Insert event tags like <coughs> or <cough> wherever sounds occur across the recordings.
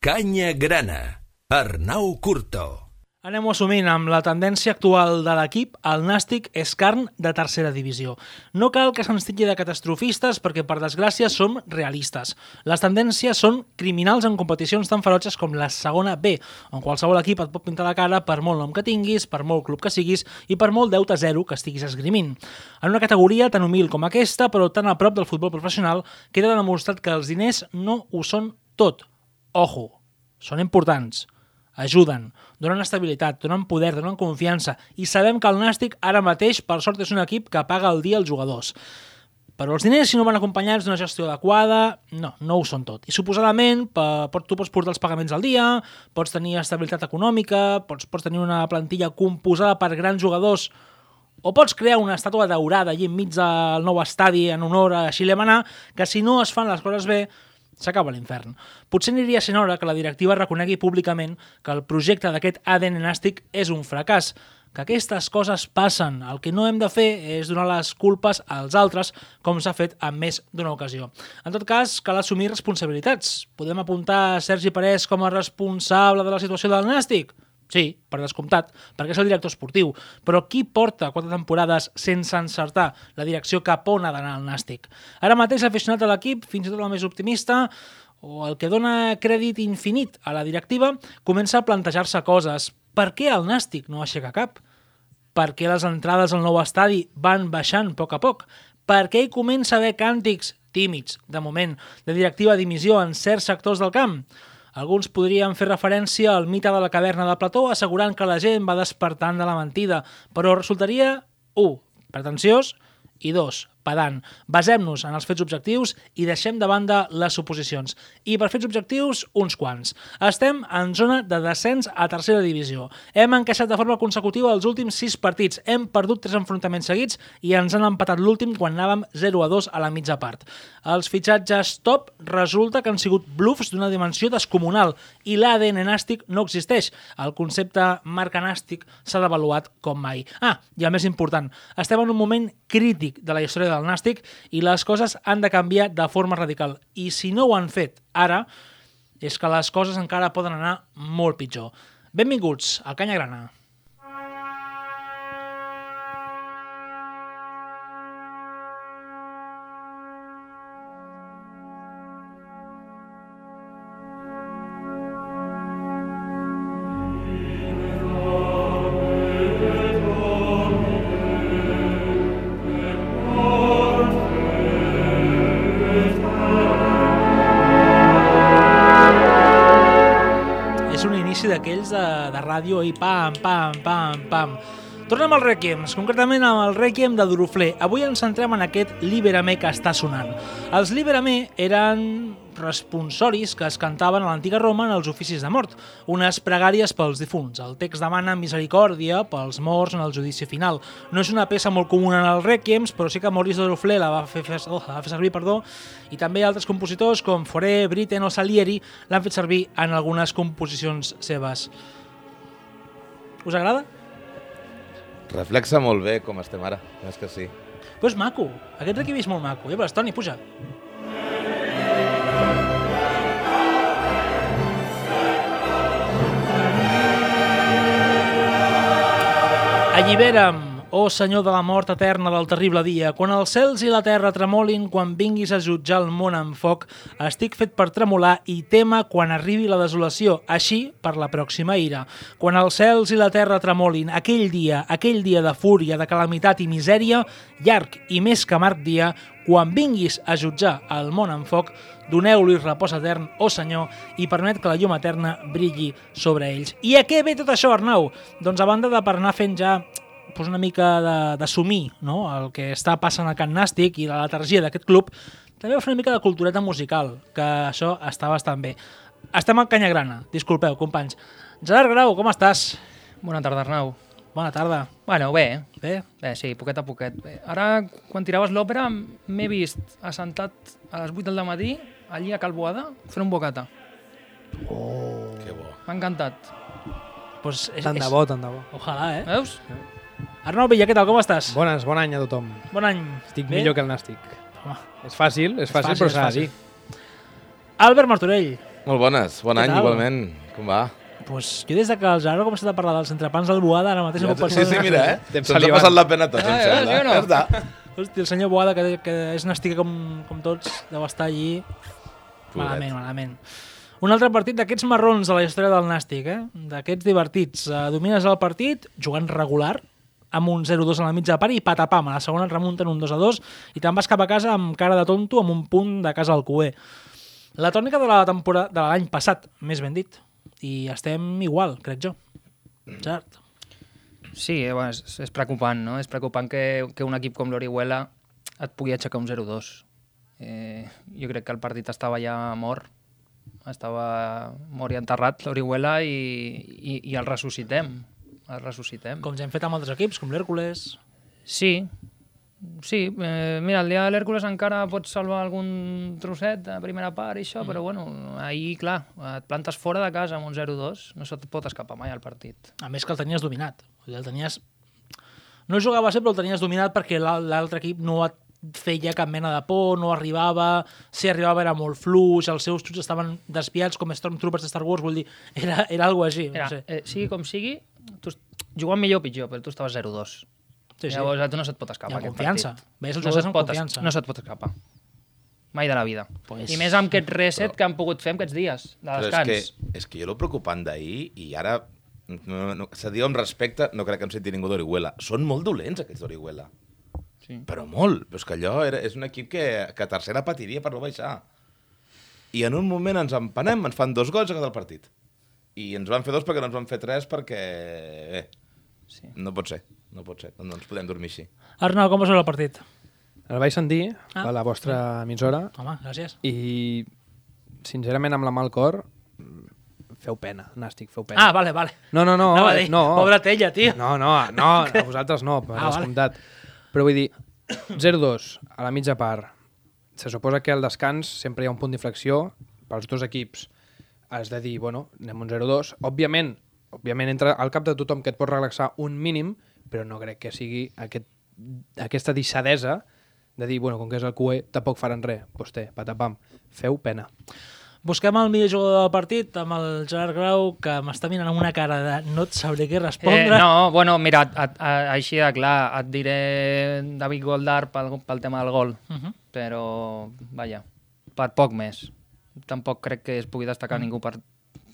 Canya Grana, Arnau Curto. Anem assumint amb la tendència actual de l'equip, el Nàstic és carn de tercera divisió. No cal que se'ns tingui de catastrofistes perquè, per desgràcia, som realistes. Les tendències són criminals en competicions tan ferotges com la segona B, on qualsevol equip et pot pintar la cara per molt nom que tinguis, per molt club que siguis i per molt deute zero que estiguis esgrimint. En una categoria tan humil com aquesta, però tan a prop del futbol professional, queda demostrat que els diners no ho són tot. Ojo, són importants ajuden, donen estabilitat, donen poder, donen confiança i sabem que el Nàstic ara mateix, per sort, és un equip que paga el dia als jugadors. Però els diners, si no van acompanyats d'una gestió adequada, no, no ho són tot. I suposadament, per, tu pots portar els pagaments al dia, pots tenir estabilitat econòmica, pots, pots tenir una plantilla composada per grans jugadors o pots crear una estàtua daurada allí enmig del nou estadi en honor a Xile Manà, que si no es fan les coses bé, s'acaba l'infern. Potser aniria sent hora que la directiva reconegui públicament que el projecte d'aquest ADN nàstic és un fracàs, que aquestes coses passen. El que no hem de fer és donar les culpes als altres, com s'ha fet en més d'una ocasió. En tot cas, cal assumir responsabilitats. Podem apuntar Sergi Parés com a responsable de la situació del Nàstic? Sí, per descomptat, perquè és el director esportiu. Però qui porta quatre temporades sense encertar la direcció cap on ha d'anar el Nàstic? Ara mateix l'aficionat de l'equip, fins i tot el més optimista, o el que dona crèdit infinit a la directiva, comença a plantejar-se coses. Per què el Nàstic no aixeca cap? Per què les entrades al nou estadi van baixant a poc a poc? Per què hi comença a haver càntics tímids, de moment, de directiva a dimissió en certs sectors del camp? Alguns podrien fer referència al mite de la caverna de Plató assegurant que la gent va despertant de la mentida, però resultaria 1. pretensiós i 2 pedant. Basem-nos en els fets objectius i deixem de banda les suposicions. I per fets objectius, uns quants. Estem en zona de descens a tercera divisió. Hem encaixat de forma consecutiva els últims 6 partits. Hem perdut 3 enfrontaments seguits i ens han empatat l'últim quan anàvem 0 a 2 a la mitja part. Els fitxatges top resulta que han sigut bluffs d'una dimensió descomunal i l'ADN nàstic no existeix. El concepte marca nàstic s'ha devaluat com mai. Ah, i el més important, estem en un moment crític de la història de del Nàstic i les coses han de canviar de forma radical. I si no ho han fet ara, és que les coses encara poden anar molt pitjor. Benvinguts al Canya Grana. Tornem als Requiems, concretament amb el Requiem de Duruflé. Avui ens centrem en aquest Liberame que està sonant. Els Liberame eren responsoris que es cantaven a l'antiga Roma en els oficis de mort, unes pregàries pels difunts. El text demana misericòrdia pels morts en el judici final. No és una peça molt comuna en els Requiems, però sí que Maurice de Duruflé la va fer, oh, la va fer servir perdó, i també altres compositors com Foré, Britten o Salieri l'han fet servir en algunes composicions seves. Us agrada? Reflexa molt bé com estem ara, és que sí. Però és maco, aquest equip és molt maco. Ja veuràs, Toni, puja. Allibera'm, oh Senyor de la mort eterna del terrible dia, quan els cels i la terra tremolin, quan vinguis a jutjar el món en foc, estic fet per tremolar i tema quan arribi la desolació, així per la pròxima ira. Quan els cels i la terra tremolin, aquell dia, aquell dia de fúria, de calamitat i misèria, llarg i més que marc dia, quan vinguis a jutjar el món en foc, doneu-li repòs etern, oh Senyor, i permet que la llum eterna brilli sobre ells. I a què ve tot això, Arnau? Doncs a banda de per anar fent ja pues una mica d'assumir no? el que està passant al Can Nàstic i la letargia d'aquest club, també va fer una mica de cultureta musical, que això està bastant bé. Estem al Canyagrana, disculpeu, companys. Gerard Grau, com estàs? Bona tarda, Arnau. Bona tarda. Bueno, bé. Bé? Bé, sí, poquet a poquet. Bé. Ara, quan tiraves l'òpera, m'he vist assentat a les 8 del matí, allí a Calboada, fent un bocata. Oh. Que bo. M'ha encantat. Pues és, Tant de és... bo, tant de bo. Ojalà, eh? Veus? Arnau Villa, què tal, com estàs? Bones, bon any a tothom. Bon any. Estic Bé? millor que el Nàstic. Home. És fàcil, és fàcil, fàcil, però s'ha és de dir. Albert Martorell. Molt bones, bon Què any tal? igualment. Com va? Pues jo des de que el Gerard ha començat a parlar dels entrepans del Boada, ara mateix no puc Sí, pensar... sí, mira, eh? Se'ns ha salivant. passat la pena a tots, em Ah, sembla. sí o no? Ja està. Hosti, el senyor Boada, que, que és nastica com, com tots, deu estar allí... Pobret. Malament, malament. Un altre partit d'aquests marrons de la història del Nàstic, eh? d'aquests divertits. Uh, domines el partit jugant regular, amb un 0-2 a la mitja part i patapam, a la segona remunten un 2-2 i te'n vas cap a casa amb cara de tonto amb un punt de casa al cué. La tònica de la temporada de l'any passat, més ben dit. I estem igual, crec jo. Cert. Sí, eh, bueno, és, és preocupant, no? És preocupant que, que un equip com l'Orihuela et pugui aixecar un 0-2. Eh, jo crec que el partit estava ja mort, estava mort i enterrat, l'Orihuela, i, i, i el ressuscitem. El ressuscitem. Com ja hem fet amb altres equips, com l'Hèrcules... Sí, sí. Eh, mira, el dia de l'Hèrcules encara pots salvar algun trosset de primera part i això, però bueno, ahir, clar, et plantes fora de casa amb un 0-2, no se't pot escapar mai al partit. A més que el tenies dominat. El tenies... No jugava sempre, però el tenies dominat perquè l'al- l'altre equip no et feia cap mena de por, no arribava, si arribava era molt fluix, els seus xuts estaven desviats com Stormtroopers de Star Wars, vull dir, era, era algo així. Mira, no sé. eh, sigui com sigui, tu jugant millor o pitjor, però tu estaves 0-2. Sí, sí. Llavors a tu no se't pot I escapar amb aquest confiança. partit. Veies els no se't amb pot confiança. No se't pot escapar. Mai de la vida. Pues- I més amb aquest reset que han pogut fer en aquests dies de Però és descans. que, és que jo el preocupant d'ahir, i ara no, no, se diu amb respecte, no crec que em senti ningú d'Orihuela. Són molt dolents, aquests d'Orihuela. Sí. Però molt. Però és que allò era, és un equip que, que a tercera patiria per no baixar. I en un moment ens empanem, ens fan dos gols a cada partit. I ens van fer dos perquè no ens van fer tres perquè... Bé, Sí. no pot ser. No pot ser. No ens podem dormir així. Arnau, com va ser el partit? El vaig sentir Ah. a la vostra emissora Home, gràcies. i, sincerament, amb la mal cor, feu pena, Nàstic, feu pena. Ah, vale, vale. No, no, no. Anava a dir, no. Pobra tella, tio. No, no, no, <laughs> a vosaltres no, per Ah, ah, vale. descomptat. Però vull dir, 0-2 a la mitja part. Se suposa que al descans sempre hi ha un punt d'inflexió pels dos equips. Has de dir, bueno, anem un 0-2. Òbviament, òbviament entra al cap de tothom que et pot relaxar un mínim, però no crec que sigui aquest, aquesta deixadesa de dir, bueno, com que és el QE, tampoc faran res. Pues té, patapam, feu pena. Busquem el millor jugador del partit amb el Gerard Grau, que m'està mirant amb una cara de no et sabré què Eh, respondre. no, bueno, mira, et, et, a- així de clar, et diré David Goldar pel, pel tema del gol, Uh -huh. però, vaja, per poc més. Tampoc crec que es pugui destacar ningú per,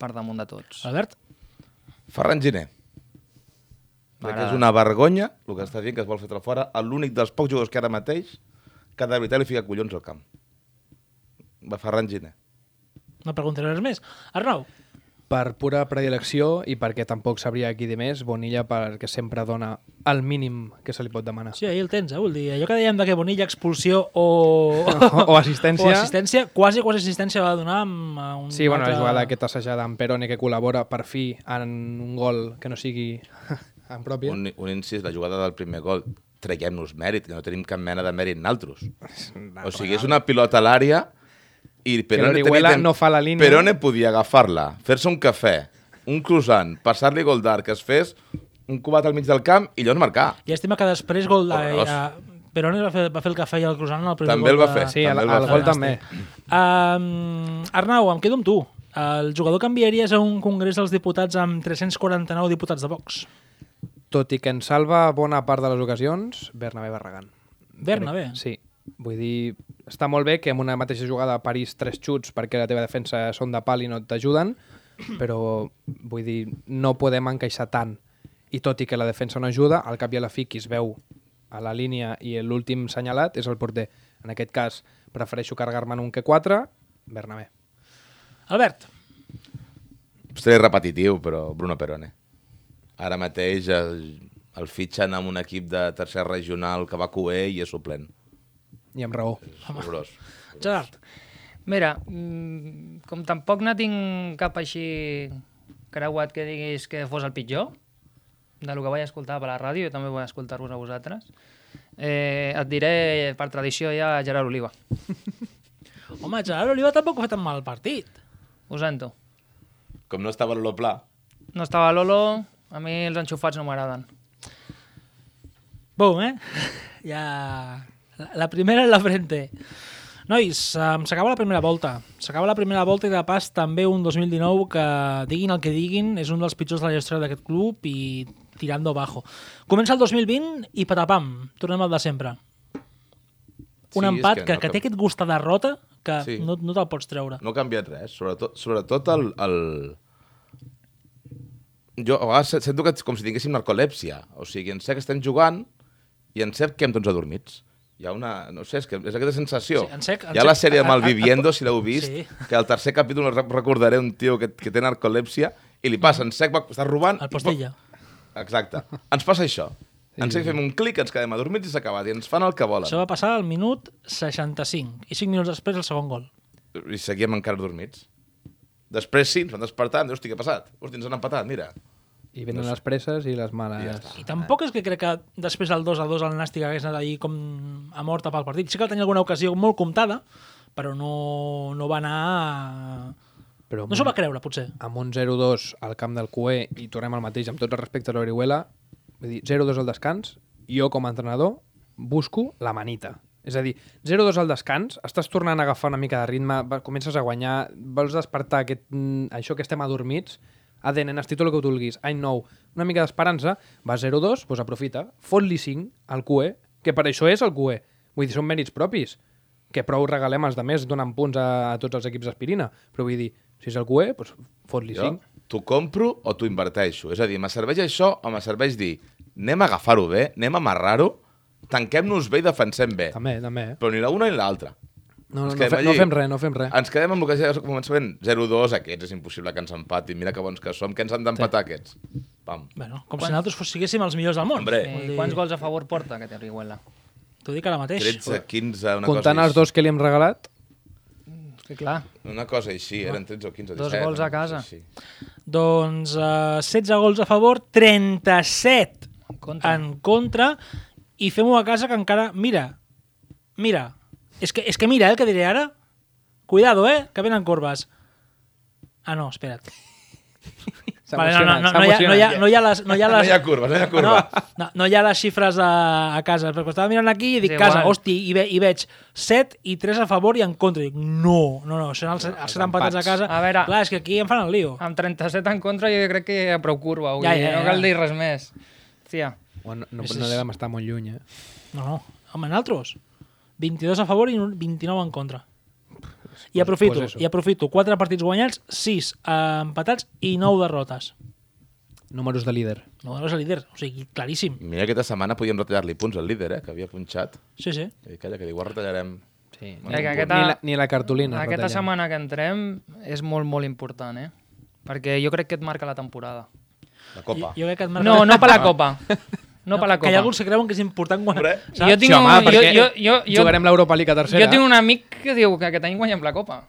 per damunt de tots. Albert? Ferran Giner. Crec que és una vergonya el que està dient que es vol fer fora. L'únic dels pocs jugadors que ara mateix que de veritat li fica collons al camp. Va Ferran Giner. No preguntaré res més. Arnau? Per pura predilecció i perquè tampoc sabria qui dir més, Bonilla perquè sempre dona el mínim que se li pot demanar. Sí, ahí el tens, eh? Vull dir, allò que dèiem de que Bonilla expulsió o... <laughs> O assistència. o assistència, quasi, quasi assistència va donar amb un Sí, bueno, altre... la jugada aquesta assajada amb Perone que col·labora per fi en un gol que no sigui <laughs> en pròpia. Un, un incís, la jugada del primer gol. Traiem-nos mèrit, que no tenim cap mena de mèrit naltros. O sigui, és una pilota a l'àrea i Perone, l'Orihuela tenia no fa la línia. Perone podia agafar-la, fer-se un cafè, un croissant, passar-li Goldar, que es fes un cubat al mig del camp i llavors marcar. Llàstima que després gol de... Horrorós. Uh, Perone va fer, va fer el cafè i el croissant en el primer També el gol va de... fer. Sí, al, També el va al fer. gol també. Um, Arnau, em quedo amb tu. El jugador que enviaries a un congrés dels diputats amb 349 diputats de Vox. Tot i que en salva bona part de les ocasions, Bernabé Barragán. Bernabé? Sí. Vull dir, està molt bé que en una mateixa jugada paris tres xuts perquè la teva defensa són de pal i no t'ajuden, <clears throat> però vull dir, no podem encaixar tant. I tot i que la defensa no ajuda, al cap i a la fi qui es veu a la línia i l'últim senyalat és el porter. En aquest cas, prefereixo carregar-me en un que 4, Bernabé. Albert? Seré repetitiu, però Bruno Perone. Ara mateix el, el fitxen amb un equip de tercer regional que va coer i és suplent. I amb raó. És horrorós. Gerard? Mira, mm, com tampoc no tinc cap així creuat que diguis que fos el pitjor, de lo que vaig escoltar per la ràdio, jo també vull escoltar-vos a vosaltres, eh, et diré, per tradició, ja Gerard Oliva. <laughs> Home, Gerard Oliva tampoc ha fet un mal partit. Ho sento. Com no estava l'Olo Pla, No estava Lolo, a mi els enxufats no m'agraden. Bum, eh? <laughs> Ja... La, primera en la frente. Nois, s'acaba la primera volta. S'acaba la primera volta i de pas també un 2019 que, diguin el que diguin, és un dels pitjors de la història d'aquest club i tirando bajo. Comença el 2020 i patapam, tornem al de sempre. Un Sí, empat que que, no que, té canvi- aquest gust de derrota que Sí. no, no te'l pots treure. No ha canviat res, sobretot, sobretot el, el... Jo a vegades sento que és com si tinguéssim narcolèpsia. O sigui, en sé que estem jugant i en sé que hem tots adormits. Hi ha una... No sé, és, que és aquesta sensació. Sí, en sec- en Hi ha la sèrie de Malviviendo, si l'heu vist, Sí. que al tercer capítol re- recordaré un tio que, que té narcolèpsia i li passa, en sec, va, està robant... El postilla. Exacte. Ens passa això. En sec fem un clic, ens quedem adormits i s'ha acabat. I ens fan el que volen. Això va passar al minut 65 i 5 minuts després el segon gol. I seguíem encara dormits. Després sí, ens van despertar, em dius, hosti, què ha passat? Hosti, ens han empatat, mira. I venen les presses i les I ja males... està. I tampoc és que crec que després del 2 a 2 el Nàstic hagués anat allí com a mort pel partit. Sí que tenia alguna ocasió molt comptada, però no, no va anar... A... Però No s'ho va creure, potser. amb un 0-2 al camp del QE i tornem al mateix amb tot el respecte a l'Orihuela, vull dir, 0-2 al descans, jo com a entrenador busco la manita. És a dir, 0-2 al descans, estàs tornant a agafar una mica de ritme, comences a guanyar, vols despertar aquest, mm, això que estem adormits, ADN, nenes, tot el que vulguis, any nou, una mica d'esperança, va 0-2, doncs aprofita, fot-li 5 al QE, que per això és el QE. Vull dir, són mèrits propis, que prou regalem els de més donant punts a, a tots els equips d'aspirina. Però vull dir, si és el QE, doncs fot-li Jo 5. t'ho compro o t'ho inverteixo. És a dir, me serveix això o me serveix dir anem a agafar-ho bé, anem a amarrar-ho, tanquem-nos bé i defensem bé. També, també. Però ni la una ni l'altra. No, no, no, fe, no fem res, no fem res. Ens quedem amb el que ja és al començament, 0-2, aquests, és impossible que ens empatin, mira que bons que som, que ens han d'empatar aquests. Pam. Bueno, com si nosaltres fos- siguéssim els millors del món. Hombre. Eh, dir, quants gols a favor porta aquest Orihuela? T'ho dic ara mateix. 13, 15, una Comptant cosa els dos que li hem regalat, És que clar, Una cosa així, eren 13 o 15 o 17. Dos gols a casa. així. Doncs uh, 16 gols a favor, 37 En contra. en contra i fem-ho a casa que encara... Mira, mira, és que, és que mira, eh, el que diré ara. Cuidado, eh, que venen corbes. Ah, no, espera't. <laughs> Vale, no, no, no, no, hi ha, no, hi ha, no, hi ha les, no hi ha <laughs> No les, hi ha curva, no hi ha curva. no, no, no hi ha les xifres a, a casa, perquè estava mirant aquí i dic És casa, igual. hosti, i, ve, i veig 7 i 3 a favor i en contra. I dic, no, no, no, això els, els 7 empatats a empats. casa. A veure- Clar, és que aquí em fan el lío. Amb 37 en contra jo crec que hi ha prou curva, Ja, dir, ja, no ja. cal dir res més. Hòstia, Bueno, no, És- no és- devem estar molt lluny, eh? No, no, home, nosaltres. 22 a favor i un 29 en contra. I aprofito, pues i aprofito 4 partits guanyats, 6 eh, empatats i 9 derrotes. Números de líder. És el líder, o sigui, claríssim. Mira, aquesta setmana podíem retallar-li punts al líder, eh, que havia punxat. Sí, sí. I calla, que igual retallarem... Sí. Bueno, Eh, que aquesta- Ni, la, ni la cartolina. aquesta retallem. setmana que entrem és molt, molt important, eh? Perquè jo crec que et marca la temporada. La copa. Jo, jo crec que et marca... No, no per la Copa. <laughs> No per la Que hi ha Copa. alguns que creuen que és important guanyar. Saps? Jo tinc Sí, home, un- jo- perquè jo- jo- jo- jugarem l'Europa League a tercera. Jo tinc un amic que diu que aquest any guanyem la Copa.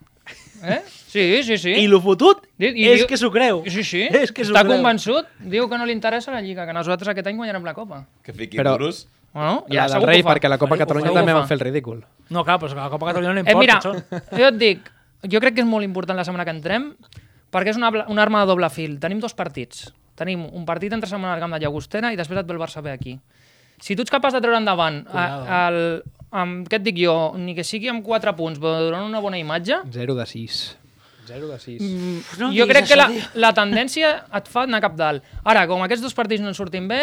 Eh? Sí, sí, sí. I lo fotut I- i és diu- que s'ho creu. Sí, sí. És que Està creu. convençut. Diu que no li interessa la Lliga, que nosaltres aquest any guanyarem la Copa. Que fiqui Però- duros. Bueno, Ja, del segur que rei, perquè la Copa Catalunya també van fer el ridícul. No, clar, però la Copa Catalunya no Eh, importa. mira, això. jo et dic, jo crec que és molt important la setmana que entrem perquè és una, una arma de doble fil. Tenim dos partits. Tenim un partit entre setmana al camp de Llagostera i després et ve el Barça B aquí. Si tu ets capaç de treure endavant a, el, amb, què et dic jo, ni que sigui amb 4 punts, però donant una bona imatge, 0 de 6. 0 de 6. Mm. No jo crec que la, tio. la tendència et fa anar cap dalt. Ara, com aquests dos partits no en surtin bé,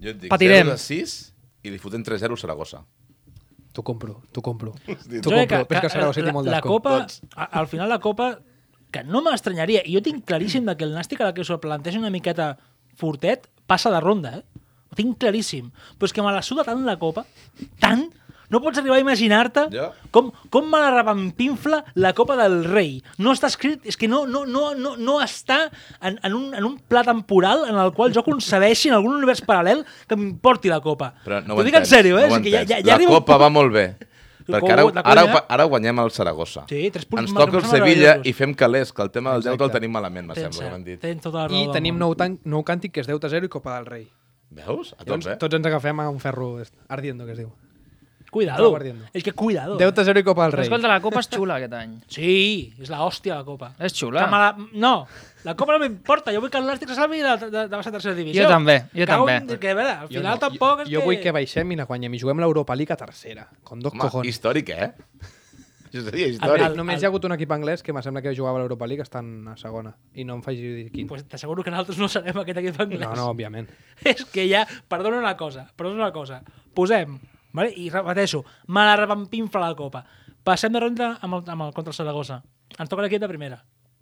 Jo et dic, Patirem. 0 de 6 i li fotem 3-0 a Saragossa. T'ho compro, t'ho compro. T'ho compro, és que serà la, té molt la, la. Copa, a- al final la Copa, que no m'estranyaria, i jo tinc claríssim que el Nàstic a la que s'ho planteja una miqueta fortet, passa de ronda, eh? Ho tinc claríssim. Però és que me la suda tant la Copa, tant, no pots arribar a imaginar-te com, com me la revampinfla la Copa del Rei. No està escrit, és que no, no, no, no, no està en, en, un, en un pla temporal en el qual jo concebeixi en algun univers paral·lel que m'importi la Copa. Però no T'ho ho dic en sèrio, eh? no ho que ja, ja, ja la un Copa punt- va molt bé. Perquè ara, ara, ara guanyem el Saragossa. Sí, tres punts Ens toca el Sevilla i fem calés, que el tema del deute el tenim malament, me Tens, sembla que m'han cert, dit. tens tota la raó I tenim nou, tan, nou càntic que és Deute 0 i Copa del Rei. Veus? A Llavors, tope. tots ens agafem a un ferro est- ardiendo, que es diu. Cuidado. És que cuidado. Deute 0 i Copa del Rei. escolta, la Copa és xula aquest any. <laughs> Sí, és la hòstia la Copa. És xula. Que la... No, la Copa no m'importa. Jo vull que el Nàstic se salvi de, de, de, baixar a tercera divisió. Jo també, jo Cago també. Que, a veure, al Jo final no, tampoc jo, és jo que... vull que baixem i la guanyem i juguem l'Europa League a tercera. Con dos Home, cojones. històric, eh? <laughs> Això seria històric. el- Només hi ha hagut un equip anglès que me sembla que jugava a l'Europa League, estan a segona. I no em faig dir quin. Pues t'asseguro que nosaltres no serem aquest equip anglès. No, no, òbviament. <laughs> És que ja, perdona una cosa, perdona una cosa. Posem, vale? i repeteixo, me la revampinfla la copa. Passem de ronda amb el, amb el contra el Saragossa. Ens toca l'equip de primera.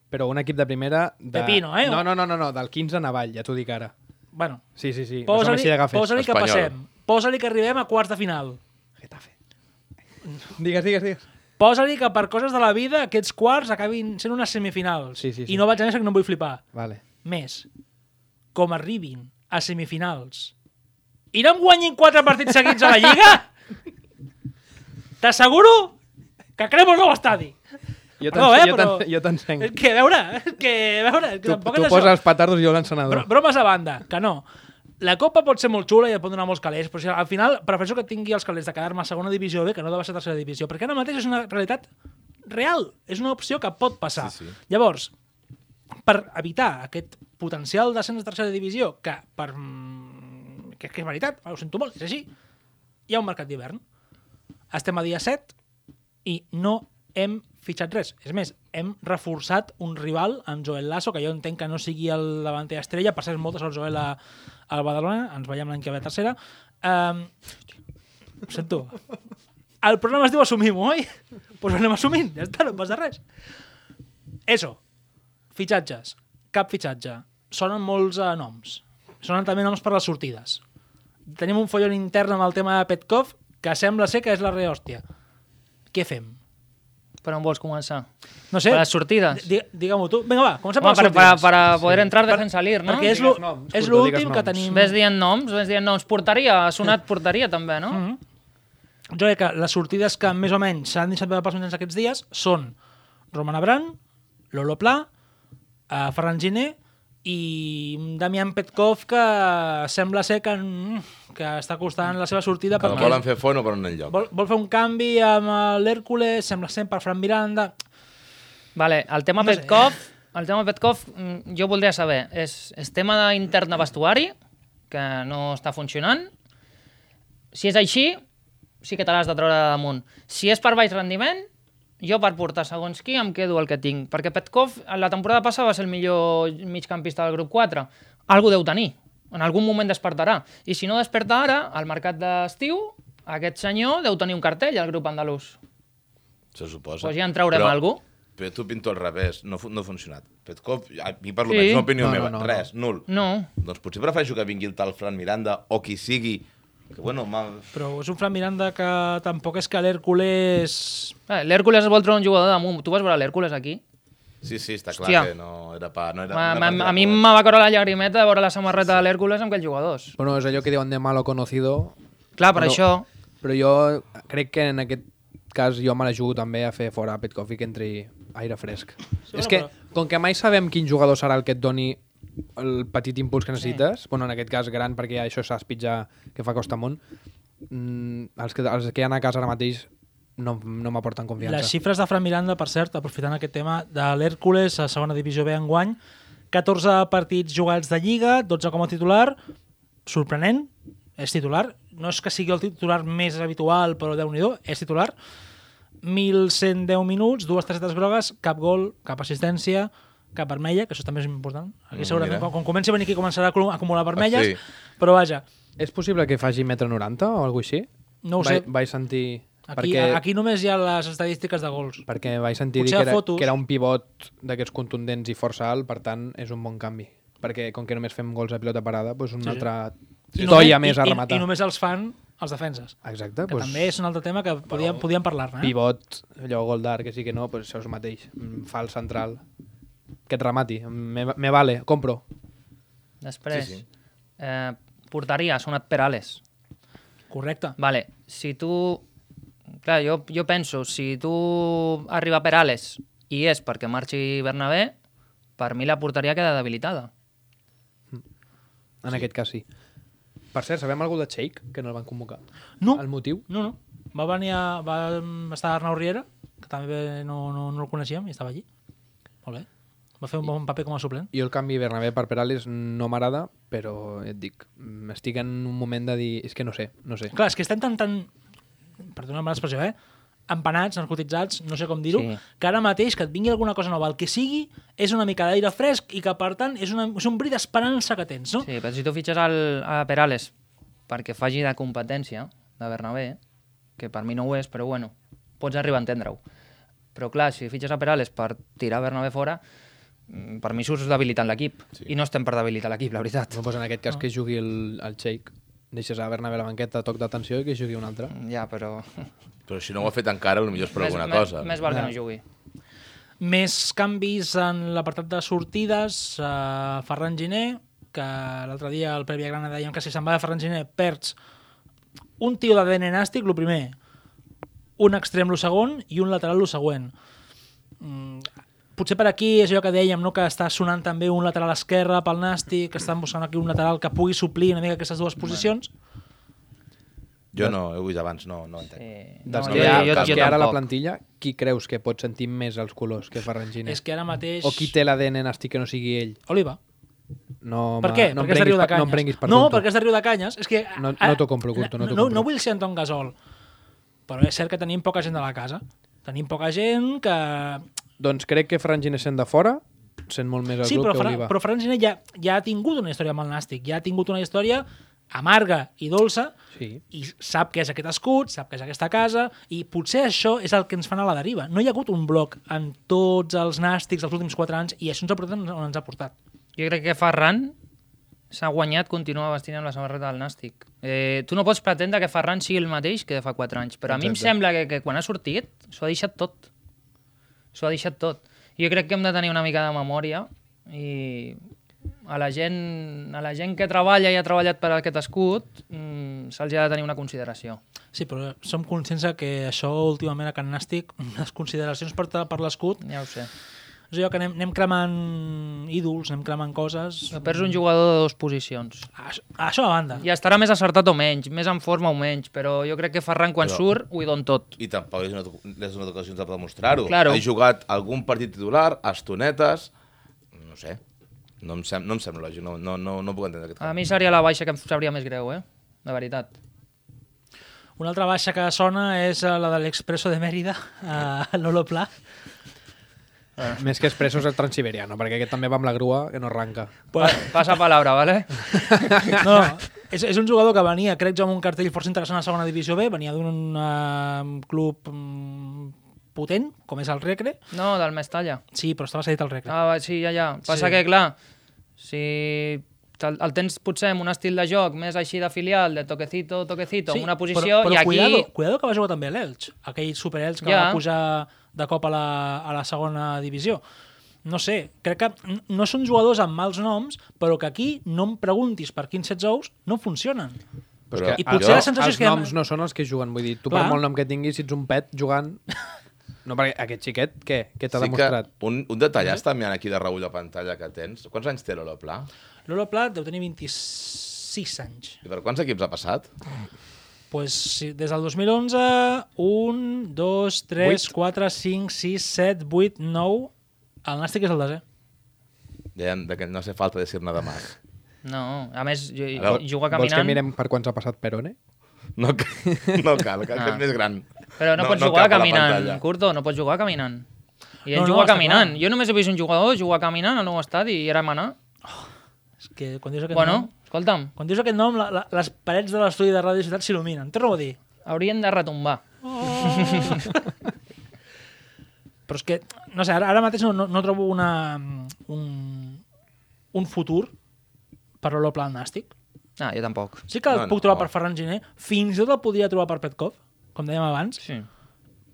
Però un equip de primera... De... Pepino, eh? No, no, no, no, no, del 15 en avall, ja t'ho dic ara. Bueno, Sí, sí, sí. posa-li d'agafes. posa que Espanyol. passem. Posa-li que arribem a quarts de final. Getafe. Digues, digues, digues. Posa-li que per coses de la vida aquests quarts acabin sent unes semifinals. Sí, sí, sí. I no vaig a més que no em vull flipar. Vale. Més, com arribin a semifinals i no em guanyin quatre partits seguits a la Lliga, t'asseguro que cremo el nou estadi. Jo Perdó, eh, però- jo t'encenc. És que, a veure, és que, a veure, és que Tu, tampoc tu és posa això. els petardos i jo l'encenedor. Bro, bromes a banda, que no. La Copa pot ser molt xula i et pot donar molts calés, però si al final prefereixo que tingui els calés de quedar-me a segona divisió B que no de baixar a tercera divisió, perquè ara mateix és una realitat real, és una opció que pot passar. Sí, sí. Llavors, per evitar aquest potencial descens de tercera divisió, que per mm, que, que és veritat, ho sento molt, és així, hi ha un mercat d'hivern. Estem a dia 7 i no hem fitxat res. És més, hem reforçat un rival en Joel Lasso, que jo entenc que no sigui el davanter estrella, cert, moltes al Joel a, al Badalona, ens veiem l'any que ve a tercera. Um, ho sento. El programa es diu Assumim, oi? Doncs pues anem assumint, ja està, no passa res. Eso, fitxatges, cap fitxatge. Sonen molts uh, noms. Sonen també noms per les sortides. Tenim un follon intern amb el tema de Petkov que sembla ser que és la rehòstia. Què fem? Per on vols començar? No sé. Per les sortides? Di- Digue-m'ho tu. Vinga, va, comencem Home, per per, les para, sortides. para poder entrar defensa salir, no? Perquè és l'últim que tenim... Ves dient noms, ves dient noms. Portaria, ha sonat portaria també, no? Mhm. Jo crec que les sortides que més o menys s'han deixat veure pels mitjans aquests dies són Roman Abran, Lolo Pla, eh, Ferran Giner i un Damián Petkov que sembla ser que, mm, que està costant la seva sortida Que el perquè volen fer fora no per un enlloc. vol, vol fer un canvi amb l'Hèrcules, sembla ser per Fran Miranda... Vale, el tema No sé. Petkov, el tema Petkov, mm, jo voldria saber, és, és tema intern de vestuari, que no està funcionant? Si és així, sí que te l'has de treure de damunt. Si és per baix rendiment, jo per portar segons qui em quedo el que tinc. Perquè Petkov, la temporada passada va ser el millor migcampista del grup 4. Algú deu tenir. En algun moment despertarà. I si no desperta ara, al mercat d'estiu, aquest senyor deu tenir un cartell al grup andalús. Se suposa. Pues ja en traurem Però- algú. Però tu pinto al revés, no, no ha funcionat. Petkov, a mi per Sí. l'almenys, una opinió No, no, meva, no, no. res, nul. No, Doncs potser prefereixo que vingui el tal Fran Miranda o qui sigui, que bueno. Però és un Fran Miranda que tampoc és que l'Hèrcules... Eh, L'Hèrcules es vol treure un jugador damunt. Tu vas veure l'Hèrcules aquí? Sí, sí, està clar Hòstia. que no era pa... No era, A, no era a, mi me va córrer la llagrimeta de veure la samarreta de l'Hèrcules amb aquells jugadors. Bueno, és allò que diuen de malo conocido. Clar, per Bueno, això... Però jo crec que en aquest cas jo me la jugo també a fer fora a Petkov i que entri aire fresc. Sí, és que, però- com que mai sabem quin jugador serà el que et doni el petit impuls que necessites, bueno, en aquest cas gran, perquè ja això saps pitjar que fa costa amunt, mm, els, que, els que hi ha a casa ara mateix no, no m'aporten confiança. Les xifres de Fran Miranda, per cert, aprofitant aquest tema, de l'Hèrcules a segona divisió B enguany, 14 partits jugats de Lliga, 12 com a titular, sorprenent, és titular, no és que sigui el titular més habitual, però déu nhi és titular, 1.110 minuts, dues targetes grogues, cap gol, cap assistència, cap vermella, que això també és important. Aquí Mm, segurament, quan, quan comenci a venir aquí, començarà a acumular- vermelles, sí. però vaja, És possible que faci metre 90 o alguna així? no ho sé. Vaig sentir... Aquí, perquè, aquí només hi ha les estadístiques de gols. perquè vaig sentir dir Potser que a era, fotos. que era un pivot d'aquests contundents i força alt, per tant, és un bon canvi. Perquè com que només fem gols a pilota parada, doncs una Sí, sí. altra I toia només- més a rematar. I, I només els fan els defenses. Exacte, Que doncs, també és un altre tema que podíem, podíem parlar-ne. Eh? pivot, allò gol d'art, que sí que no, doncs això és el mateix. Mm, Fals central, que et remati. Me, me vale, compro. Després, Sí, sí. Eh, portaria, ha sonat Perales. Correcte. Vale, si tu... Clar, jo, jo penso, si tu arriba Perales i és perquè marxi Bernabé, per mi la portaria queda debilitada. En aquest cas sí. Per cert, sabem algú de Cheik, que no el van convocar? No. El motiu? No, no. Va venir a, va estar Arnau Riera, que també no, no, no el coneixíem i estava allí. Molt bé. Va fer un bon paper com a suplent. Jo el canvi Bernabé per Perales no m'agrada, però et dic, estic en un moment de dir... És que no sé, no sé. Clar, és que estem tan, tan... Perdona l'expressió, eh? empanats, narcotitzats, no sé com dir-ho, Sí. que ara mateix que et vingui alguna cosa nova, el que sigui, és una mica d'aire fresc i que, per tant, és, una, és un bri d'esperança que tens, no? Sí, però si tu fitxes el, a Perales perquè faci de competència de Bernabé, que per mi no ho és, però bueno, pots arribar a entendre-ho. Però clar, si fitxes a Perales per tirar Bernabé fora, per mi surts debilitant l'equip. Sí. I no estem per debilitar l'equip, la veritat. No, doncs en aquest cas que jugui el, el Sheik. Deixes a Bernabé a la banqueta, toc d'atenció i que jugui un altre. Ja, però... Però si no ho ha fet encara, potser és per més, alguna més, cosa. Més val que no jugui. Més canvis en l'apartat de sortides. Uh, Ferran Giner, que l'altre dia al Prèvia Grana dèiem que si se'n va de Ferran Giner perds un tio d'ADN nàstic, el primer, un extrem el segon i un lateral el següent. Mm, potser per aquí és allò que dèiem, no? que està sonant també un lateral esquerre pel nàstic, que estan buscant aquí un lateral que pugui suplir una mica aquestes dues posicions. Jo no, he vist abans, no, no entenc. Sí. Dels No, que, jo- jo- jo que ara a la plantilla, qui creus que pot sentir més els colors que Ferran Giner? És que ara mateix... O qui té l'ADN nàstic que no sigui ell? Oliva. No, Per què? No perquè és de Riu de per- Canyes. no em prenguis per no, tonto. perquè és de Riu de Canyes. És que, No- no t'ho compro, Curto, no no, compro. no vull ser Anton Gasol, però és cert que tenim poca gent de la casa. Tenim poca gent que... Doncs crec que Ferran Giner sent de fora sent molt més el Sí, però, que Fra Oliva. però Ferran Giner ja, ja ha tingut una història amb el Nàstic, ja ha tingut una història amarga i dolça, Sí. i sap que és aquest escut, sap que és aquesta casa, i potser això és el que ens fa anar a la deriva. No hi ha hagut un bloc en tots els nàstics dels últims 4 anys, i això ens ha portat on ens ha portat. Jo crec que Ferran s'ha guanyat continuar vestint amb la samarreta del Nàstic. Eh, tu no pots pretendre que Ferran sigui el mateix que de fa 4 anys, però a mi em Exacte. sembla que, que quan ha sortit s'ho ha deixat tot. S'ho ha deixat tot. Jo crec que hem de tenir una mica de memòria i a la gent, a la gent que treballa i ha treballat per aquest escut mm, se'ls ha de tenir una consideració. Sí, però som conscients que això últimament a Can Nàstic, les consideracions per, per l'escut, Ja ho sé. És allò que anem, anem cremant ídols, anem cremant coses... Perds un jugador de dues posicions. Això, això a banda. I estarà més acertat o menys, més en forma o menys, però jo crec que Ferran quan Però- surt ho hi don tot. I tampoc és una, és una ocasió de demostrar-ho. Claro. Ha jugat algun partit titular, estonetes... No sé. No em, sem no em sembla lògic, no, no, no, no puc entendre aquest A mi seria la baixa que em sabria més greu, eh? De veritat. Una altra baixa que sona és eh, la de l'Expresso de Mèrida, a Lolo Pla. Més que expressos el Transiberiano, perquè aquest també va amb la grua que no arranca. Pa passa palabra, ¿vale? <laughs> No, és, és un jugador que venia, crec jo, amb un cartell força interessant a segona divisió B, venia d'un uh, club um, potent, com és el Recre. No, del Mestalla. Sí, però estava cedit al Recre. Ah, sí, ja, ja. Passa Sí. que, clar, si el, el tens potser amb un estil de joc més així de filial, de toquecito, toquecito, Sí, en una posició, però, però i aquí... cuidado, cuidado que va jugar també a l'Elx, aquell super Elx que Ja. va pujar de cop a la, a la segona divisió. No sé, crec que no són jugadors amb mals noms, però que aquí no em preguntis per quins sets ous no funcionen. Però Però és que I potser els- la sensació els és que- noms no són els que juguen. Vull dir, tu Clar. per molt nom que tinguis, si ets un pet jugant... No, perquè aquest xiquet, què? Què t'ha Sí demostrat? que un, un detallàs també aquí de reull de pantalla que tens. Quants anys té l'Olo Pla? Lolo Plat deu tenir 26 anys. I per quants equips ha passat? Pues, sí, des del 2011, 1, 2, 3, Vuit. 4, 5, 6, 7, 8, 9... El Nàstic és el desè. Deien de que no hace falta decir nada más. No, a més, jo, A veure, jugar Vols que caminant... mirem per quants ha passat Perone? No, no cal, que Ah. és més gran. Però no, no pots jugar a la caminant. Curto, no pots jugar caminant. I ell No, no, juga està caminant. clar. Jo només he vist un jugador jugar caminant al nou estadi i era manar. És que quan dius aquest Bueno, nom... escolta'm, Quan dius aquest nom, la, la, les parets de l'estudi de Ràdio Ciutat s'il·luminen. Torno a dir. haurien de retombar. <laughs> Però és que, no sé, ara, ara mateix no, no, no trobo una, un, un futur per l'Olo Pla al Nàstic. Ah, jo tampoc. Sí que el No, puc no. trobar per Ferran Giner, fins i tot el podria trobar per Petkov, com dèiem abans, Sí.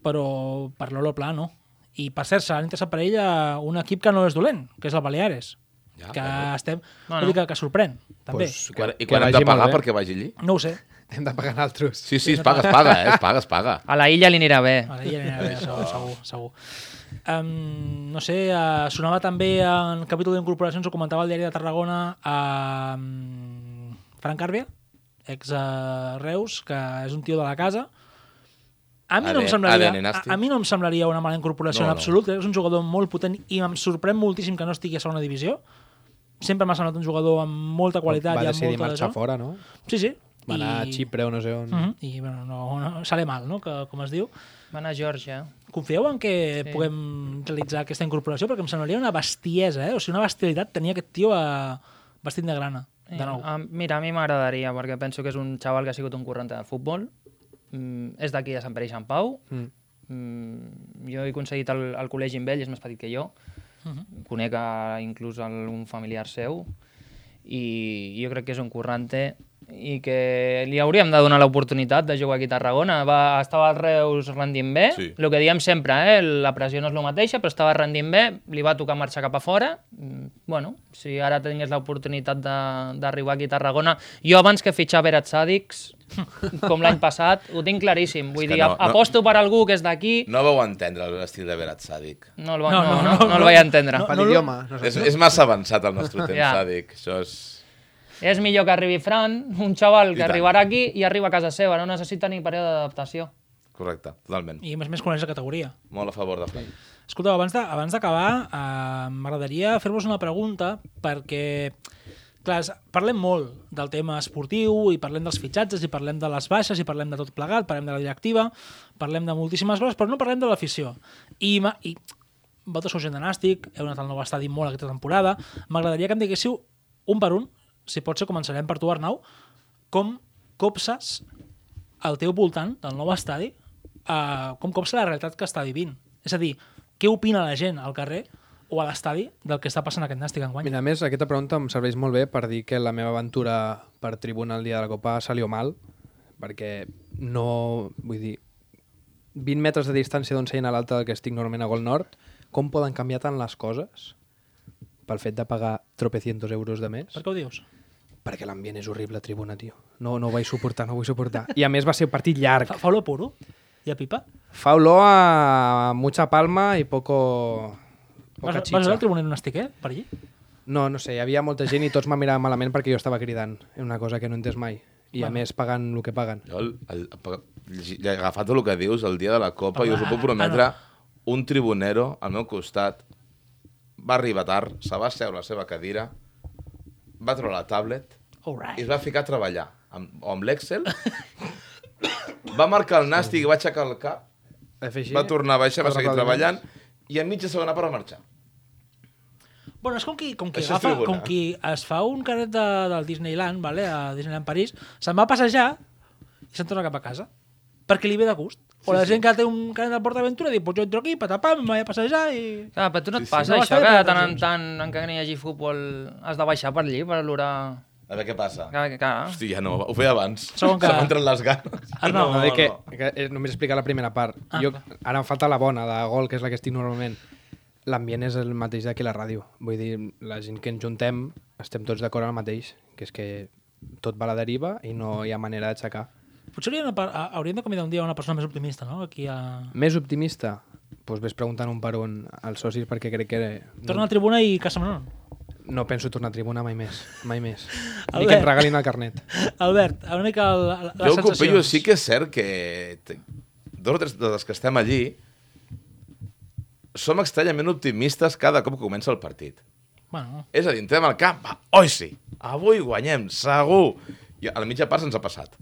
però per l'Olo Pla no. I per cert, s'ha interessat per ell a un equip que no és dolent, que és el Baleares. Ja, que bueno. estem... Bueno. Vull dir que, que sorprèn, també. Pues, I quan, i que quan hem vagi de pagar perquè vagi allí? No ho sé. Hem de pagar altres. Sí, sí, es paga, es paga, eh? Es paga, es paga. A la illa li anirà bé. Ara ja anirà bé, segur, segur, segur. Um, no sé, uh, sonava també en capítol d'incorporacions, ho comentava el diari de Tarragona, a um, Frank Arbia, ex uh, Reus, que és un tio de la casa. A mi, no em semblaria, a, a mi no em semblaria una mala incorporació No, en no. absolut, és un jugador molt potent i em sorprèn moltíssim que no estigui a segona divisió. Sempre m'ha semblat un jugador amb molta qualitat Va i amb decidir molta marxar fora, no? Sí, sí. Va anar a I- Xipre o no sé on. Mm -hmm. I bueno, no, no, sale mal, no? Que, com es diu. Va anar a Georgia. Confieu en que Sí. puguem realitzar aquesta incorporació? Perquè em semblaria una bestiesa, eh? O sigui, una bestialitat tenir aquest tio a... vestit de grana, de nou. A, mira, a mi m'agradaria, perquè penso que és un xaval que ha sigut un corrent de futbol. Mm, és d'aquí de Sant Pere i Sant Pau. Mm. Mm, jo he aconseguit el, el col·legi amb ell, és més petit que jo. Uh -huh. Conec a, inclús algun familiar seu i jo crec que és un currante i que li hauríem de donar l'oportunitat de jugar aquí a Tarragona. Va, estava al Reus rendint bé, Sí. el que diem sempre, eh? la pressió no és la mateixa, però estava rendint bé, li va tocar marxar cap a fora. Mm, Bueno, si ara tingués l'oportunitat de- d'arribar aquí a Tarragona... Jo abans que fitxar Berat Sàdics, <laughs> com l'any passat, ho tinc claríssim. Vull dir, no, no. aposto per algú que és d'aquí, No vau entendre l'estil de Berat Sàdic. no el, va, no, no, no, no, no, el vaig entendre. No, Per no, l'idioma. No sé. És, és massa avançat el nostre <laughs> temps, Ja. Sàdic. Això és... És millor que arribi Fran, un xaval I que tant. arribarà aquí i arriba a casa seva, no necessita ni període d'adaptació. Correcte, totalment. I a més a més coneix la categoria. Molt a favor de Fran. Escolteu, abans de- abans d'acabar, eh, m'agradaria fer-vos una pregunta perquè, clar, parlem molt del tema esportiu i parlem dels fitxatges i parlem de les baixes i parlem de tot plegat, parlem de la directiva, parlem de moltíssimes coses, però no parlem de l'afició. I, i vosaltres sou gent de Nàstic, heu anat al nou estadi molt aquesta temporada, m'agradaria que em diguéssiu un per un, si pot ser començarem per tu, Arnau, com copses al teu voltant del nou estadi, uh, com copsa la realitat que està vivint. És a dir, què opina la gent al carrer o a l'estadi del que està passant aquest Nàstic enguany? Mira, a més, aquesta pregunta em serveix molt bé per dir que la meva aventura per tribuna el dia de la Copa salió mal, perquè no... Vull dir, 20 metres de distància d'on seien a l'alta del que estic normalment a Gol Nord, com poden canviar tant les coses pel fet de pagar tropecientos euros de més? Per què ho dius? Perquè l'ambient és horrible a tribuna, tio. No, no ho vaig suportar, no ho vull suportar. I a més va ser un partit llarg. Fa, fa olor puro? I a pipa? Fa olor a mucha palma i poco... Vas, Poca vas veure xitxa. el tribunal Nàstic, eh? Per allí? No, no sé, hi havia molta gent i tots m'han mirat malament perquè jo estava cridant. És una cosa que no he entès mai. I a Bueno. més pagant el que paguen. Jo, el, el, el, agafat el que dius, el dia de la Copa, Home, jo us ho puc prometre, ah, un tribunero al meu costat va arribar tard, se va asseure a la seva cadira, va treure la tablet All i right. es va ficar a treballar amb, o amb l'Excel, <coughs> va marcar el nàstic i va aixecar el cap, així, va tornar a baixar, va seguir treballant i a mitja segona part va marxar. Bueno, és com qui, com qui, Això és agafa, com qui es fa un caret de, del Disneyland, vale? a Disneyland París, se'n va a passejar i se'n torna cap a casa. Perquè li ve de gust. O la gent que té un caret de PortAventura diu, pues jo entro aquí, patapam, em vaig a passejar i... Clar, però tu no et Sí, sí. passa No, això, està que de tant en tant, encara que no hi hagi futbol, has de baixar per allí per olorar... A veure què passa. Clar, clar. Hosti, ja no, ho feia abans. Segon que- Se m'entren les ganes. Arnau, No, no, que, que eh, només explicar la primera part. Ah, jo, ara em falta la bona, de gol, que és la que estic normalment. L'ambient és el mateix d'aquí a la ràdio. Vull dir, la gent que ens juntem estem tots d'acord amb el mateix, que és que tot va a la deriva i no hi ha manera d'aixecar. Potser hauríem de, hauríem de convidar un dia una persona més optimista, no? Aquí a... Més optimista? Doncs pues ves preguntant un per un als socis perquè crec que... Torna a la tribuna i Casa Manon. No penso tornar a tribuna mai més, mai més. <laughs> Ni Albert. que em regalin el carnet. <laughs> Albert, una mica el, la, les Jo el sensacions. sí que és cert que dos o tres dels que estem allí som estranyament optimistes cada cop que comença el partit. Bueno, És a dir, entrem al camp, va, oi sí, avui guanyem, segur. I a la mitja part se'ns ha passat.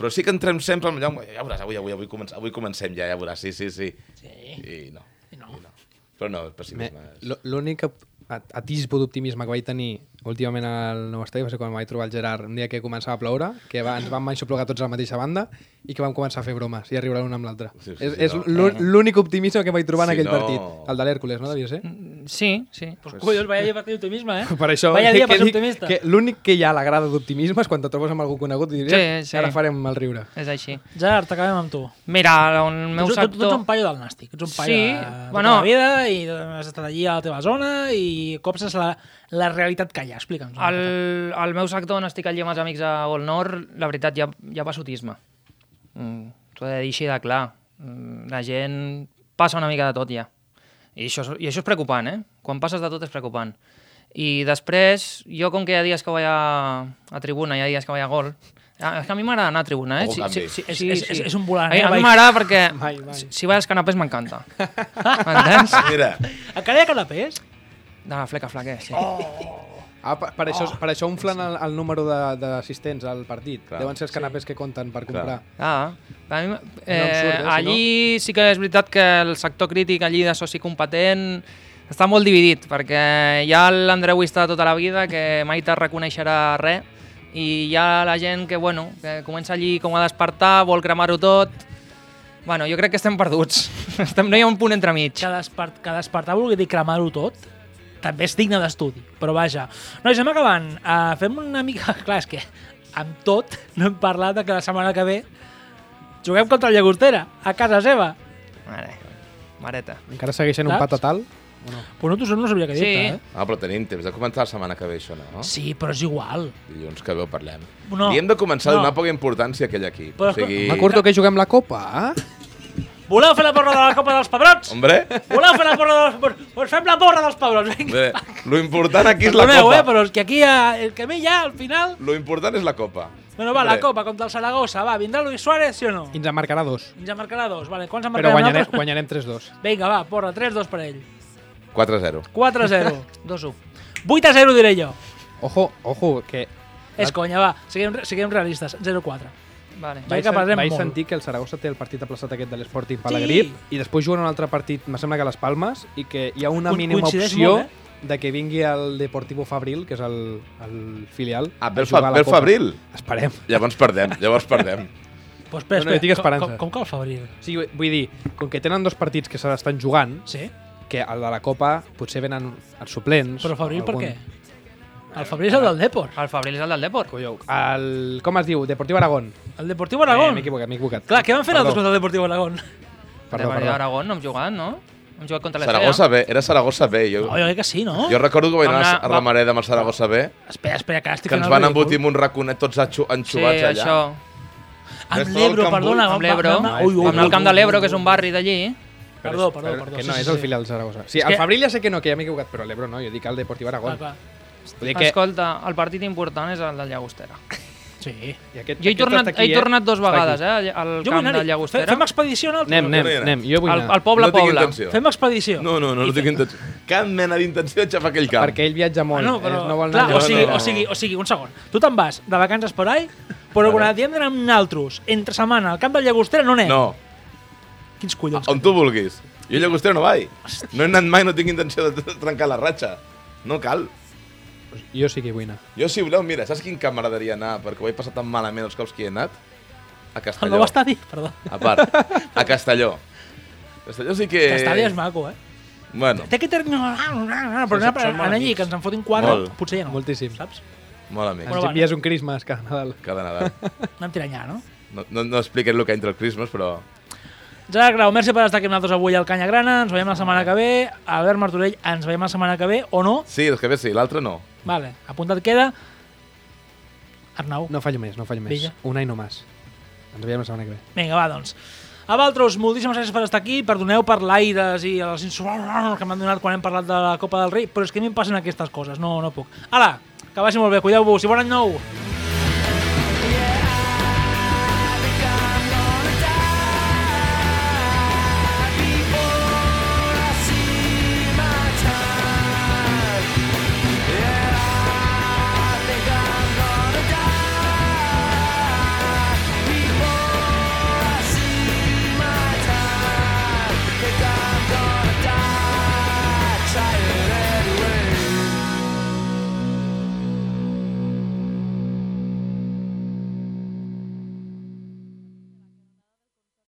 Però sí que entrem sempre amb allò, ja veuràs, avui, avui, avui, comencem, avui comencem ja, ja veuràs, sí, sí, sí. sí. I no. I no. I no. Però no, el Me- pessimisme és... L'únic at- atisbo d'optimisme que vaig tenir últimament al nou estadi va ser quan vaig trobar el Gerard un dia que començava a ploure, que va, ens vam aixoplugar tots a la mateixa banda i que vam començar a fer bromes i a riure l'un amb l'altre. Sí, sí, és sí, és no. l'ú- l'únic optimisme que vaig trobar en Si aquell no- partit. El de l'Hèrcules, no devia ser? Sí, sí. Pues, collons, vaya dia per tenir optimisme, eh? Per això Vaya dia que per ser optimista. que l'únic que hi ha a la grada d'optimisme és quan te trobes amb algú conegut i diries, Sí, sí. ara farem el riure. És així. Gerard, acabem amb tu. Mira, el meu tu, tu, tu ets sector... un paio del Nàstic, ets un paio Sí, de, de bueno. tota la vida i has estat allí a la teva zona i copses la, la realitat que hi ha. Explica'ns. miqueta. al meu sector on estic allí amb els amics a Gol Nord, la veritat, hi ha, hi ha passotisme. Mm, T'ho he de dir així de clar. Mm, La gent passa una mica de tot ja. I això, I això és preocupant, eh? Quan passes de tot és preocupant. I després, jo com que hi ha dies que vaig a, a tribuna, hi ha dies que vaig a gol, Ah, és que a mi m'agrada anar a tribuna, eh? Ojo, canvi. És, és, és, és un volant, A, eh? a mi Vai. m'agrada perquè Mai, mai. si, si vaig als canapés m'encanta. <laughs> M'entens? Mira, Encara hi ha canapés? De la fleca flaquer, sí. Ah, per, per, això, per això inflen el, el número de- d'assistents al partit. Clar. Deuen ser els canapés que compten per comprar. Ah, a mi, eh, absurd, eh, si allí sí que és veritat que el sector crític allí de soci competent està molt dividit, perquè hi ha l'andreuista de tota la vida que mai te reconeixerà res i hi ha la gent que, bueno, que comença allí com a despertar, vol cremar-ho tot... Bueno, jo crec que estem perduts. <laughs> Estem, no hi ha un punt entremig. Que, despart, que despertar vulgui dir cremar-ho tot, també és digne d'estudi, però vaja. Nois, anem acabant. Uh, fem una mica... Clar, és que amb tot no hem parlat de que la setmana que ve juguem contra el Llagostera, a casa seva. Mare, mareta. Encara segueixen un Saps? patatal? Pues no, no sabia què Sí. dir-te, eh? Ah, però tenim temps de començar la setmana que ve, això, no? Sí, però és igual. Dilluns que ve ho parlem. No. Li hem de començar a No. donar poca importància a aquell equip. Però o sigui... M'acordo que juguem la Copa, eh? Voleu fer la porra de la Copa dels Pebrots? Hombre, Voleu fer la porra dels Pebrots? Pues fem la porra dels Pebrots, vinga. bé, lo important aquí és la Perdoneu, Copa. eh, però és que aquí ha, el que ve ja, al final... Lo important és la Copa. Bueno, va, la. Copa contra el Saragossa, va, vindrà Luis Suárez, sí o no? I ens en marcarà dos. Ens en marcarà dos, vale, quants en Però marcarà guanyarem, nosaltres? guanyarem 3-2. Vinga, va, porra, 3-2 per ell. 4-0. 4-0. 2-1. 8-0 diré jo. Ojo, ojo, que És conya, va, siguem, siguem realistes. 0-4. Vale. Vaig que vaig molt. sentir que el Saragossa té el partit aplaçat aquest de l'Sporting Palagrit i després juguen un altre partit, me sembla que a les Palmes, i que hi ha una Co- mínima coincideix opció molt, eh? de que vingui el Deportivo Fabril, que és el, el filial, Ah, ve el, fa, la ve el. Fabril. Esperem. Llavors perdem, llavors perdem. Pues espera, No, no, tinc com, esperança. com, com que el Fabril? O sigui, vull dir, com que tenen dos partits que se l'estan jugant, Sí? que el de la Copa potser venen els suplents. Però Fabril per algun- què? El Fabril és el del Depor. El Fabril és el del Depor. Colló, el, com es diu? Deportiu Aragón. El Deportiu Eh, Aragón. M'he equivocat, m'he equivocat. Clar, què van fer nosaltres contra el Deportiu Aragón? Perdó, de perdó. Aragón no hem jugat, no? Hem jugat contra l'Estea. Saragossa B, era Saragossa B. Jo, No, jo crec que sí, no? jo recordo que vaig anar a Ramareda amb el Saragossa B, Espera, espera, que ara estic que ens van el embotir amb un raconet tots enxu Sí, enxugats allà. això. Amb l'Ebro, el perdona. Amb l'Ebro. Al ui, camp de l'Ebro, que és un barri d'allí. Perdó, perdó, perdó. Que sí, no, sí, és el sí. filial del Saragossa. Sí, el Fabril ja sé que no, que ja m'he equivocat, però l'Ebro no, jo dic el Deportiu Aragón. Clar, clar. Vull dir que... Escolta, el partit important és el del Llagostera. Sí. I aquest, Jo he tornat, aquí, he tornat dos Està vegades, eh, al Jo camp anar-hi. Llagostera. Fem expedició nosaltres? Anem, anem, No, no, no. anem. Jo vull Al, anar. al poble No intenció. Fem expedició. No, no, no, no tinc intenció. Cap mena d'intenció de xafar aquell camp. Perquè ell viatja molt. Bueno, eh, però, no vol clar, anar o, No, sigui, no. o, sigui, o sigui, un segon. Tu te'n vas de vacances per ahí, però quan diem d'anar amb naltros, entre setmana, al camp del Llagostera, no anem. No, Quins collons. on tu vulguis. Jo a Llagostera no vaig. No he anat mai, no tinc intenció de trencar la ratxa. No cal. Jo sí que hi vull anar. Jo, si voleu, mira, saps quin camp m'agradaria anar? Perquè ho he passat tan malament els cops que hi he anat? A El Castelló. nou estadi? Perdó. A part, a Castelló. Castelló sí que... L'estadi és maco, eh? Bueno, Té que tenir... Però anar, anar allí, amics. que ens en fotin quatre, Molt. potser ja no. Moltíssim. Saps? molt amic. Bueno, Ens envies un Christmas cada Nadal. Cada Nadal. <laughs> Anem tirant ja, no? No, no, no expliquem el que entra el Christmas, però... Gerard Grau, merci per estar aquí amb nosaltres avui al Canya Grana. Ens veiem la setmana que ve. Albert Martorell, ens veiem la setmana que ve, o no? Sí, els que ve sí, l'altre no. Vale, apuntat queda. Arnau. No fallo més, no fallo més. Vinga. Un any no més. Ens veiem la setmana que ve. Vinga, va, doncs. A vosaltres, moltíssimes gràcies per estar aquí. Perdoneu per l'aires i els insults que m'han donat quan hem parlat de la Copa del Rei, però és que a mi em passen aquestes coses, no, no puc. Ala, que vagi molt bé, cuideu-vos i bon any nou!